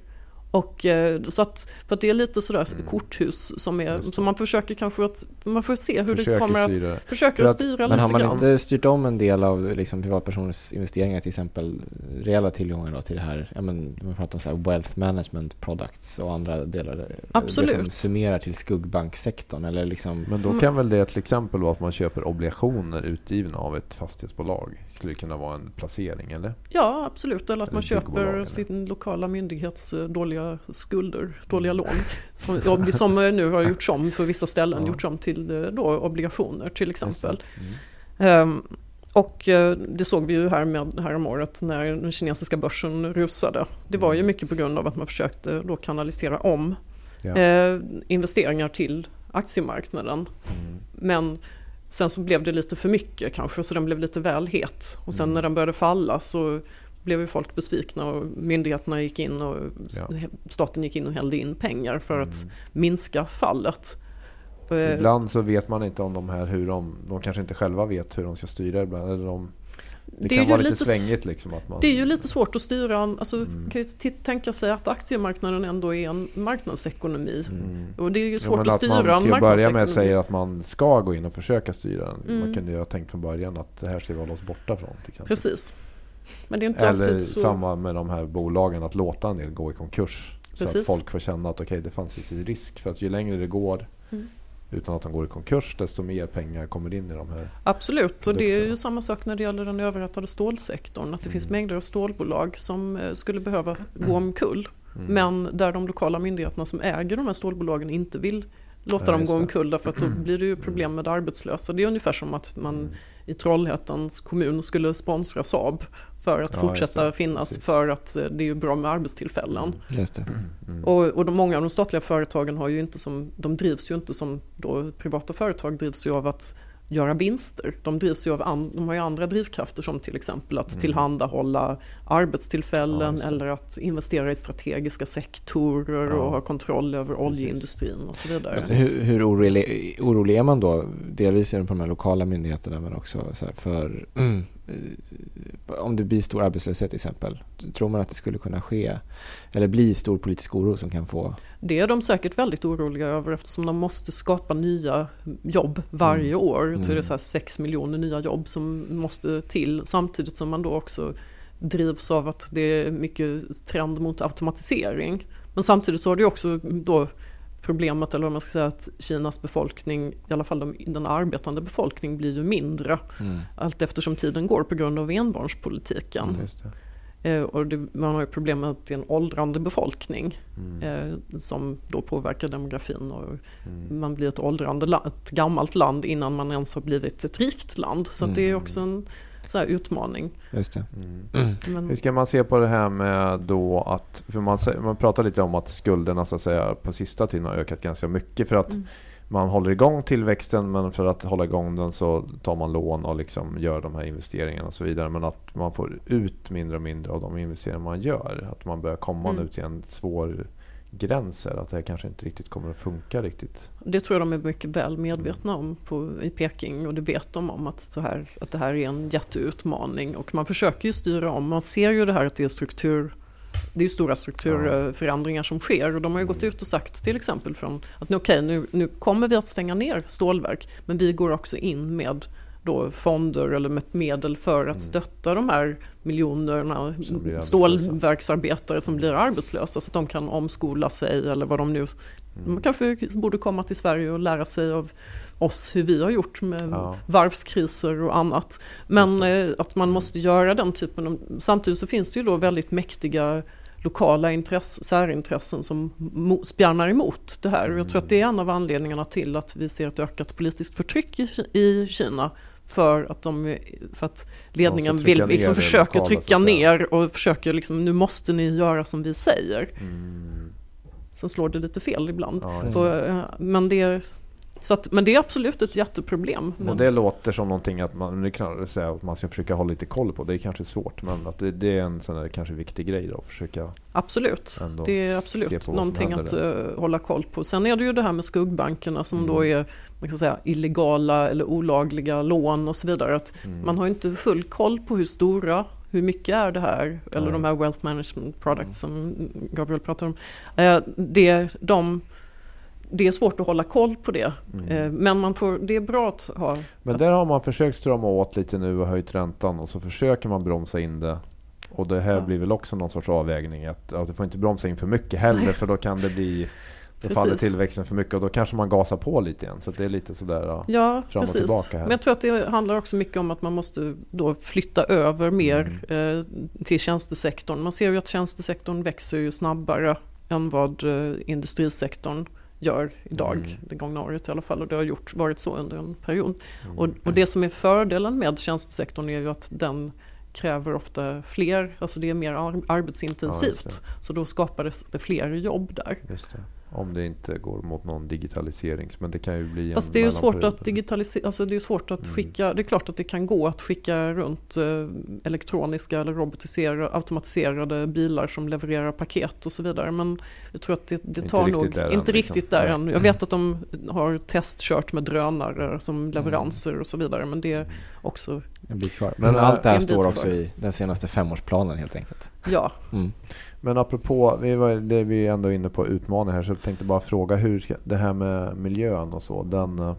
Och, eh, så att, för att det är lite sådär Mm. korthus som, är, det. som man försöker kanske att, man får se hur Försöker det kommer att, styra det. försöker För att att- styra Men har lite man grann. inte styrt om en del av liksom, privatpersoners investeringar till exempel reella tillgångar då till det här, ja men man pratar om så här wealth management products och andra delar. Det som Absolut. summerar till skuggbanksektorn eller liksom Men då Mm. kan väl det till exempel vara att man köper obligationer utgivna av ett fastighetsbolag. Skulle kunna vara en placering eller? Ja, absolut. Eller att Eller man köper sin lokala myndighets eh, dåliga skulder, dåliga lån. Som, som eh, nu har gjorts om för vissa ställen, Ja. gjorts om till eh, då, obligationer till exempel. Mm. Ehm, och det såg vi ju här med häromåret när den kinesiska börsen rusade. Det var ju Mm. mycket på grund av att man försökte då kanalisera om Ja. investeringar till aktiemarknaden. Mm. Men sen så blev det lite för mycket kanske, så den blev lite väl het. Och sen Mm. när den började falla så blev ju folk besvikna och myndigheterna gick in och Ja. staten gick in och hällde in pengar för att Mm. minska fallet. Så Eh, ibland så vet man inte om de här hur de, de kanske inte själva vet hur de ska styra ibland. Eller de, det, Det kan vara lite svängigt liksom. Att man, Det är ju lite svårt att styra, alltså, Mm. kan ju tänka sig att aktiemarknaden ändå är en marknadsekonomi. Mm. Och det är ju Jo, svårt men att styra en man till att börja med marknadsekonomi. säger att man ska gå in och försöka styra den. Man Mm. kunde ju ha tänkt från början att det här ska vi hålla oss borta från. Precis. Men det är inte Eller alltid så... samma med de här bolagen, att låta en del gå i konkurs. Så att Precis. folk får känna att okej, det fanns lite risk. För att ju längre det går Mm. Utan att de går i konkurs, desto mer pengar kommer in i de här. Absolut, och det är ju samma sak när det gäller den överhettade stålsektorn. Att det finns Mm. mängder av stålbolag som eh, skulle behöva gå omkull. Mm. Men där de lokala myndigheterna som äger de här stålbolagen inte vill låta Ja, dem gå omkull därför att då blir det ju problem med arbetslösa. Det är ungefär som att man Mm. i Trollhättans kommun skulle sponsra Saab för att Ja, fortsätta finnas Precis. för att eh, det är ju bra med arbetstillfällen. Just det. Mm. Och, och de, många av de statliga företagen har ju inte som, de drivs ju inte som då privata företag drivs ju av att göra vinster. De drivs ju av an, de har ju andra drivkrafter som till exempel att Mm. tillhandahålla arbetstillfällen Ja, eller att investera i strategiska sektorer Ja. och ha kontroll över Precis. oljeindustrin och så vidare. Hur, hur orolig, orolig är man då? Delvis är det på de här lokala myndigheterna men också så här för om det blir stor arbetslöshet till exempel. Tror man att det skulle kunna ske eller bli stor politisk oro som kan få Det är de säkert väldigt oroliga över eftersom de måste skapa nya jobb varje Mm. år. Så Mm. det är så här 6 miljoner nya jobb som måste till samtidigt som man då också drivs av att det är mycket trend mot automatisering. Men samtidigt så har det också då problemet, eller om man ska säga att Kinas befolkning, i alla fall de, den arbetande befolkningen, blir ju mindre mm. allt eftersom tiden går på grund av enbarnspolitiken. Mm, Eh, och det, man har ju problem med att det är en åldrande befolkning mm. eh, som då påverkar demografin. Och mm. Man blir ett åldrande ett gammalt land innan man ens har blivit ett rikt land. Så mm. det är också en så utmaning. Just det. Mm. Men, Hur ska man se på det här med då att, för man, man pratar lite om att skulderna så att säga på sista tiden har ökat ganska mycket för att mm man håller igång tillväxten men för att hålla igång den så tar man lån och liksom gör de här investeringarna och så vidare. Men att man får ut mindre och mindre av de investeringar man gör. Att man börjar komma mm. nu till en svår gräns här, att det här kanske inte riktigt kommer att funka riktigt. Det tror jag de är mycket väl medvetna om på, i Peking och det vet de om att, så här, att det här är en jätteutmaning och man försöker ju styra om. Man ser ju det här att det är struktur det är ju stora strukturförändringar som sker och de har ju gått ut och sagt till exempel från att okej okay, nu, nu kommer vi att stänga ner stålverk men vi går också in med då fonder eller med medel för att mm. stötta de här miljonerna stålverksarbetare som blir arbetslösa så att de kan omskola sig eller vad de nu... Mm. Man kanske borde komma till Sverige och lära sig av oss hur vi har gjort med ja. varvskriser och annat. Men eh, att man måste göra den typen av... Samtidigt så finns det ju då väldigt mäktiga lokala intress, särintressen som spjärnar emot det här. Jag tror att det är en av anledningarna till att vi ser ett ökat politiskt förtryck i Kina för att, de, för att ledningen vill, liksom försöker lokala, trycka ner och försöker liksom, nu måste ni göra som vi säger. Mm. Sen slår det lite fel ibland. Ja, på, eh, men det så att, men det är absolut ett jätteproblem. Och det låter som någonting att man, kan säga att man ska försöka hålla lite koll på. Det är kanske svårt men att det, det är en sån där, kanske viktig grej då att försöka Absolut, det är absolut någonting att uh, hålla koll på. Sen är det ju det här med skuggbankerna som mm. då är man ska säga, illegala eller olagliga lån och så vidare. Att mm. Man har inte full koll på hur stora hur mycket är det här? Eller Nej. de här wealth management products mm. som Gabriel pratar om. Eh, det, de det är svårt att hålla koll på det. Mm. Eh, men man får, det är bra att ha... Men där har man försökt strama åt lite nu och höjt räntan och så försöker man bromsa in det. Och det här ja. blir väl också någon sorts avvägning. Att, att du får inte bromsa in för mycket heller för då kan det bli då precis. faller tillväxten för mycket och då kanske man gasar på lite igen. Så det är lite sådär ja, fram och precis. tillbaka. Här. Men jag tror att det handlar också mycket om att man måste då flytta över mer mm. eh, till tjänstesektorn. Man ser ju att tjänstesektorn växer ju snabbare än vad eh, industrisektorn gör idag, mm. det gångna året i alla fall. Och det har gjort, varit så under en period. Mm. Och, och, det som är fördelen med tjänstesektorn är ju att den kräver ofta fler, alltså det är mer arbetsintensivt. Ja, så då skapades det fler jobb där. Om det inte går mot någon digitalisering. Men det kan ju bli Fast det är ju svårt att digitalisera, alltså det är svårt att mm. skicka, det är klart att det kan gå att skicka runt eh, elektroniska eller robotiserade, automatiserade bilar som levererar paket och så vidare. Men jag tror att det, det tar nog inte än, riktigt liksom. där än. Jag vet att de har testkört med drönare som mm. leveranser mm. och så vidare. Men det är också en bit kvar. Men allt det här står också i den senaste femårsplanen helt enkelt. Ja. Mm. Men apropå, vi var, det vi är ändå inne på utmaning här, så jag tänkte bara fråga hur ska, det här med miljön och så. Den, eh,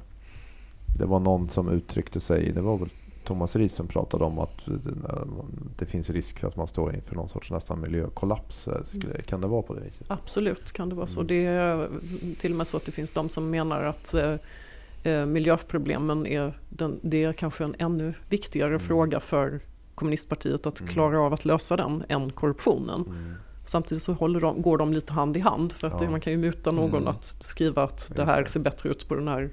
det var någon som uttryckte sig, det var väl Thomas Ries som pratade om att eh, det finns risk för att man står inför någon sorts nästan miljökollaps. Eh, kan det vara på det viset? Absolut kan det vara så. Mm. Det är till och med så att det finns de som menar att miljöproblemen är, den, det är kanske en ännu viktigare mm. fråga för kommunistpartiet att mm. klara av att lösa den än korruptionen. Mm. Samtidigt så håller de, går de lite hand i hand för att ja. man kan ju muta någon mm. att skriva att det här ser bättre ut på den här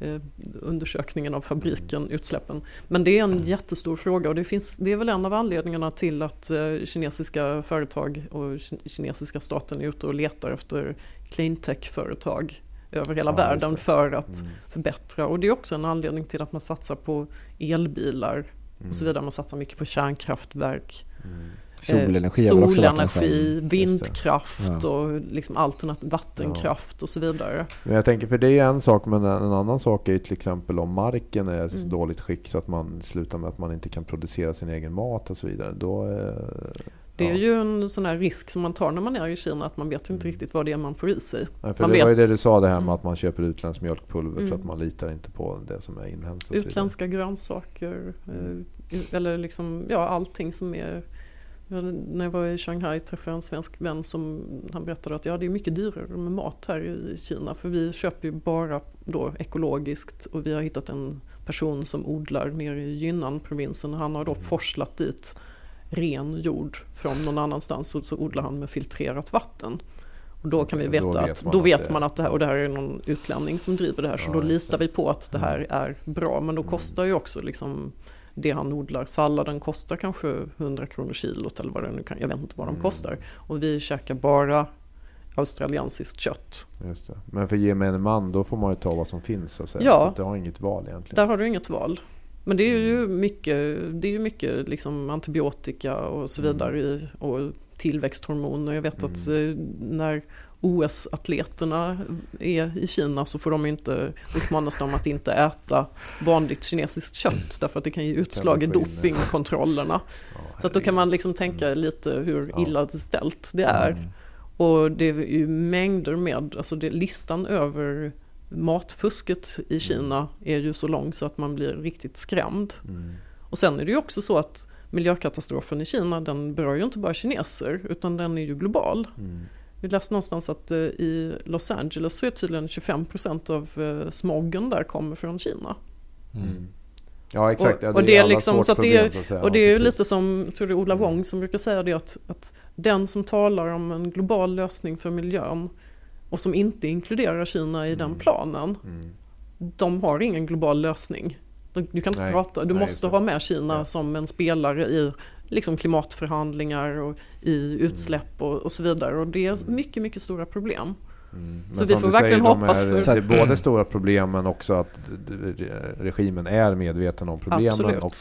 eh, undersökningen av fabriken, mm. utsläppen. Men det är en mm. jättestor fråga och det, finns, det är väl en av anledningarna till att eh, kinesiska företag och kinesiska staten är ute och letar efter cleantech-företag över hela ja, världen för att mm. förbättra. Och det är också en anledning till att man satsar på elbilar mm. och så vidare. Man satsar mycket på kärnkraftverk. Mm. Solenergi, eh, solenergi vindkraft ja. och liksom vattenkraft ja. och så vidare. Men jag tänker, för det är en sak, men en annan sak är ju till exempel om marken är i så mm. dåligt skick så att man slutar med att man inte kan producera sin egen mat och så vidare. Då, eh, det är ja. ju en sån här risk som man tar när man är i Kina att man vet ju inte mm. riktigt vad det är man får i sig. Nej, för man det vet... var ju det du sa det här med mm. att man köper utländskt mjölkpulver mm. för att man litar inte på det som är inhemskt. Utländska grönsaker mm. eller liksom, ja allting som är När jag var i Shanghai träffade jag en svensk vän som han berättade att ja, det är mycket dyrare med mat här i Kina för vi köper ju bara då ekologiskt och vi har hittat en person som odlar nere i Yunnan-provinsen. Han har då forslat dit ren jord från någon annanstans och så odlar han med filtrerat vatten. Och då kan vi veta då att, då vet man att det här, och det här är någon utlänning som driver det här, så ja, då litar vi på att det här mm. är bra. Men då kostar ju också liksom det han odlar. Salladen kostar kanske 100 kronor kilot eller vad det nu kan, jag vet inte vad de mm. kostar. Och vi käkar bara australiensiskt kött. Just det. Men för gemene man, då får man ju ta vad som finns så att säga. Ja, så du har inget val egentligen. Där har du inget val. Men det är ju mm. mycket, det är ju mycket liksom antibiotika och så vidare i, och tillväxthormoner. Jag vet att mm. Eh, när OS-atleterna är i Kina så får de inte uppmanas dem att inte äta vanligt kinesiskt kött därför att det kan ge utslag i dopingkontrollerna. så att då kan man liksom tänka mm. lite hur illa ställt det är. Mm. Och det är ju mängder med, alltså det, listan över matfusket i Kina är ju så lång så att man blir riktigt skrämd. Mm. Och sen är det ju också så att miljökatastrofen i Kina den berör ju inte bara kineser utan den är ju global. Mm. Vi läste någonstans att eh, i Los Angeles så är tydligen 25% av eh, smoggen där kommer från Kina. Mm. Ja exakt, och, ja, det, och det är liksom, så att det är, och det är ju lite som, tror det är Ola Wong som brukar säga det att, att den som talar om en global lösning för miljön och som inte inkluderar Kina i mm. den planen, mm. de har ingen global lösning. Du kan inte nej, prata, du nej, måste ha med Kina ja. som en spelare i liksom klimatförhandlingar och i utsläpp och, och så vidare. Och det är mm. mycket, mycket stora problem. Mm. Så vi får verkligen säger, hoppas är, för... Det är både stora problem men också att regimen är medveten om problemen. Absolut. Och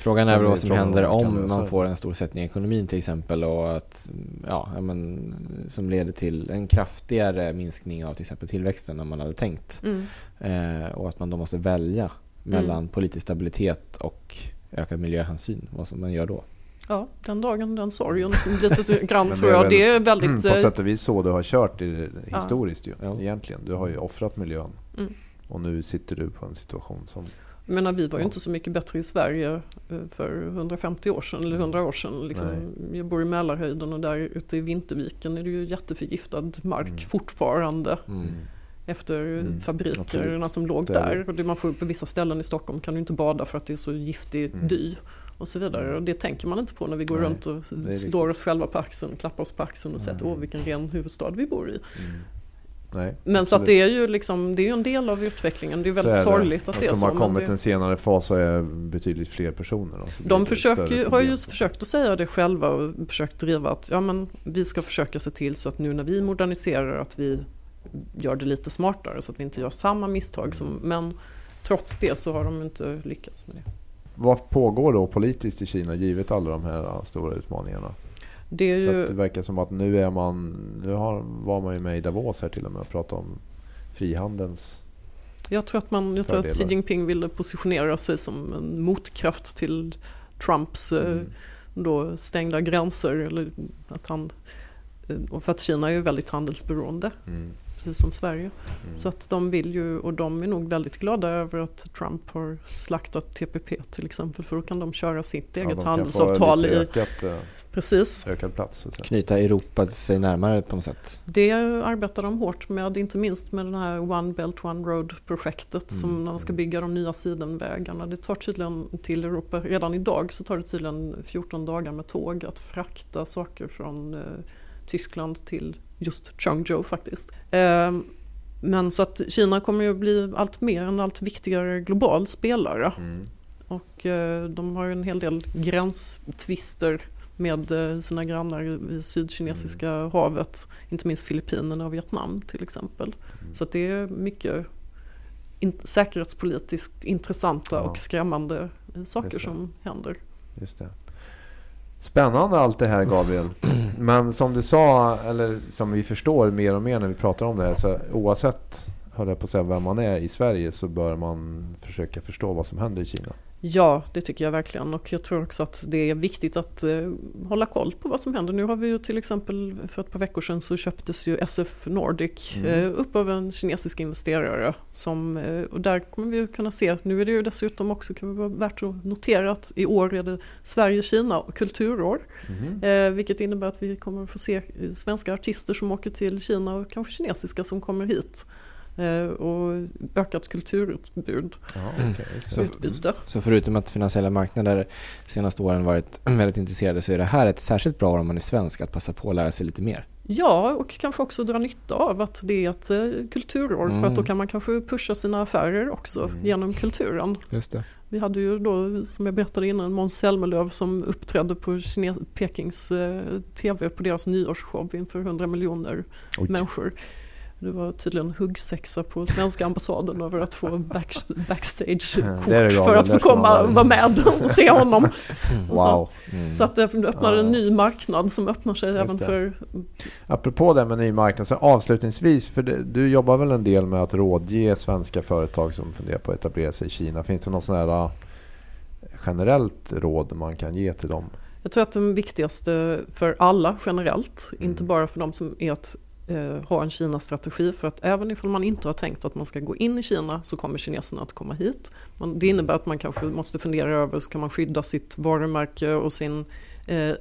Frågan är väl vad som händer om man får en stor sättning i ekonomin till exempel och att, ja, men, som leder till en kraftigare minskning av till exempel tillväxten än man hade tänkt. Mm. Eh, och att man då måste välja mellan mm. politisk stabilitet och ökad miljöhänsyn, vad som man gör då. Ja, den dagen, den sorgen. Lite grann [laughs] tror jag. Det är väldigt... Mm, på eh, sätt och vis så du har kört i, historiskt ju, ja. egentligen. Du har ju offrat miljön. Mm. Och nu sitter du på en situation som... Jag menar, vi var ju ja. inte så mycket bättre i Sverige eh, för 150 år sedan, eller 100 år sedan. Liksom, jag bor i Mälarhöjden och där ute i Vinterviken är det ju jätteförgiftad mark mm. fortfarande. Mm. Efter mm. fabrikerna som låg där. Och det man får på vissa ställen i Stockholm kan du inte bada för att det är så giftig mm. dy och så vidare. Och det tänker man inte på när vi går Nej, runt och slår oss själva på axeln, klappar oss på axeln och säger att åh vilken ren huvudstad vi bor i. Mm. Nej, men så att det är ju liksom, det är en del av utvecklingen. Det är väldigt sorgligt att det är så. De har kommit det... en senare fas så är betydligt fler personer. Alltså de försöker, har ju försökt att säga det själva och försökt driva att ja, men vi ska försöka se till så att nu när vi moderniserar att vi gör det lite smartare så att vi inte gör samma misstag. Som, men trots det så har de inte lyckats med det vad pågår då politiskt i Kina givet alla de här stora utmaningarna? Det, ju... det verkar som att nu är man, nu har, var man ju med i Davos här till och med och pratade om frihandelns jag tror att, man, jag tror att Xi Jinping ville positionera sig som en motkraft till Trumps eh, mm. då stängda gränser. Eller att han, och för att Kina är ju väldigt handelsberoende. Mm precis som Sverige. Mm. Så att de vill ju, och de är nog väldigt glada över att Trump har slaktat TPP till exempel för då kan de köra sitt eget ja, handelsavtal i ökat, eh, precis. ökad plats. Knyta Europa sig närmare på något sätt. Det arbetar de hårt med, inte minst med det här One Belt One Road projektet mm. som när de ska bygga de nya sidenvägarna. Det tar tydligen till Europa, redan idag så tar det tydligen 14 dagar med tåg att frakta saker från eh, Tyskland till just Changzhou faktiskt. Ehm, men så att Kina kommer ju bli allt mer en allt viktigare global spelare. Mm. Och eh, de har ju en hel del gränstvister med eh, sina grannar i Sydkinesiska mm. havet. Inte minst Filippinerna och Vietnam till exempel. Mm. Så det är mycket in säkerhetspolitiskt intressanta ja. och skrämmande saker som händer. Just det. Spännande allt det här Gabriel. [clears throat] Men som du sa, eller som vi förstår mer och mer när vi pratar om det här, så oavsett höll jag på att säga, vem man är i Sverige så bör man försöka förstå vad som händer i Kina. Ja, det tycker jag verkligen och jag tror också att det är viktigt att eh, hålla koll på vad som händer. Nu har vi ju till exempel för ett par veckor sedan så köptes ju SF Nordic mm. eh, upp av en kinesisk investerare. Som, eh, och där kommer vi ju kunna se, nu är det ju dessutom också kan vara värt att notera att i år är det Sverige-Kina kulturår. Mm. vilket innebär att vi kommer få se svenska artister som åker till Kina och kanske kinesiska som kommer hit. Eh, och ökat kulturutbud. Ja, okay. så, utbyte. så förutom att finansiella marknader senaste åren varit [clears throat] väldigt intresserade så är det här ett särskilt bra år om man är svensk att passa på att lära sig lite mer? Ja, och kanske också dra nytta av att det är ett eh, kulturår mm. för att då mm. kan man kanske pusha sina affärer också mm. genom kulturen. Just det. Vi hade ju då, som jag berättade innan, Måns Zelmerlöw som uppträdde på Pekings eh, TV på deras nyårsshow inför 100 miljoner Oj. människor. Det var tydligen huggsexa på svenska ambassaden över att få backstage-kort för att få komma vara med och se honom. [laughs] Wow. Mm. Så att det öppnar en ny marknad som öppnar sig Just även det. för... Apropå det med ny marknad, så avslutningsvis, för du jobbar väl en del med att rådge svenska företag som funderar på att etablera sig i Kina. Finns det något sånt här äh, generellt råd man kan ge till dem? Jag tror att det viktigaste för alla generellt, mm. inte bara för de som är eh, Eh, ha en Kina-strategi för att även ifall man inte har tänkt att man ska gå in i Kina så kommer kineserna att komma hit. Det innebär att man kanske måste fundera över, ska man skydda sitt varumärke och sin Eh,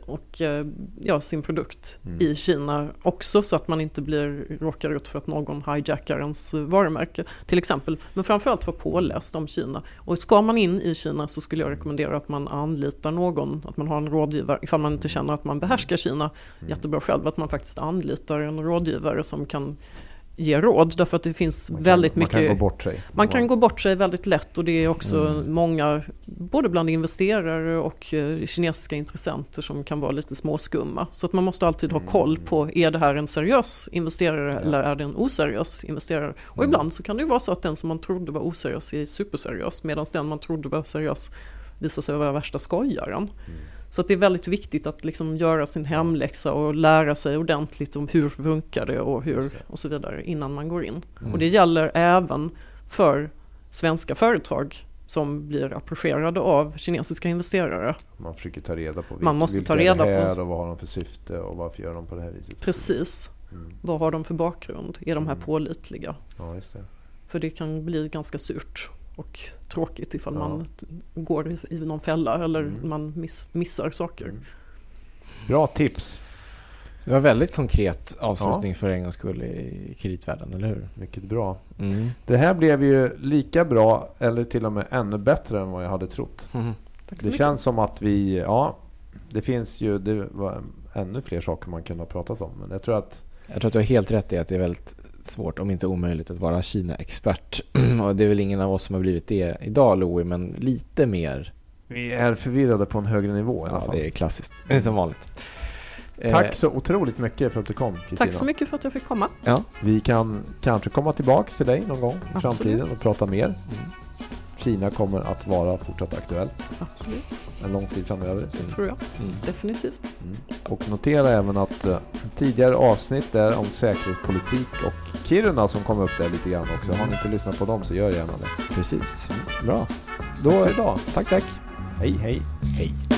och eh, ja, sin produkt mm. i Kina också så att man inte blir, råkar ut för att någon hijackar ens varumärke till exempel. Men framförallt vara påläst om Kina. Och ska man in i Kina så skulle jag rekommendera att man anlitar någon, att man har en rådgivare, ifall man inte känner att man behärskar Kina mm. jättebra själv, att man faktiskt anlitar en rådgivare som kan ge råd därför att det finns kan, väldigt mycket... Man kan gå bort sig. Man kan gå bort sig väldigt lätt och det är också mm. många, både bland investerare och eh, kinesiska intressenter som kan vara lite småskumma. Så att man måste alltid ha koll mm. på, är det här en seriös investerare ja. eller är det en oseriös investerare? Och mm. ibland så kan det ju vara så att den som man trodde var oseriös är superseriös medan den man trodde var seriös visar sig vara värsta skojaren. Mm. Så det är väldigt viktigt att liksom göra sin hemläxa och lära sig ordentligt om hur funkar det och, hur, och så vidare innan man går in. Mm. Och det gäller även för svenska företag som blir approcherade av kinesiska investerare. Man försöker ta reda på vilka, Man måste ta reda är det här på, och vad har de för syfte och varför gör de på det här viset. Precis. Mm. Vad har de för bakgrund? Är de här mm. pålitliga? Ja, just det. För det kan bli ganska surt och tråkigt ifall ja. man går i någon fälla eller mm. man miss, missar saker. Mm. Bra tips! Det var väldigt konkret avslutning ja. för en gångs skull i kreditvärlden, eller hur? Mycket bra. Mm. Det här blev ju lika bra, eller till och med ännu bättre än vad jag hade trott. Mm. det mycket. känns som att vi, ja, det finns ju det var ännu fler saker man kunde ha pratat om. Men jag tror att... Jag tror att du har helt rätt i att det är väldigt svårt, om inte omöjligt, att vara Kina-expert. [clears throat] och det är väl ingen av oss som har blivit det idag, Louie, men lite mer. Vi är förvirrade på en högre nivå i alla fall. Ja, det är klassiskt. Det är som vanligt. Tack eh, så otroligt mycket för att du kom, Kristina. Tack så mycket för att jag fick komma. Ja. Vi kan kanske komma tillbaka till dig någon gång i Absolut. framtiden och prata mer. Mm. Kina kommer att vara fortsatt aktuellt. Absolut. En lång tid framöver. Det tror jag. Mm. Definitivt. Mm. Och notera även att uh, tidigare avsnitt är om säkerhetspolitik och Kiruna som kom upp där lite grann också. Har ni inte lyssnat på dem så gör gärna det. Precis. Mm. Bra. Då är det bra. Tack, tack. Hej, hej. Hej.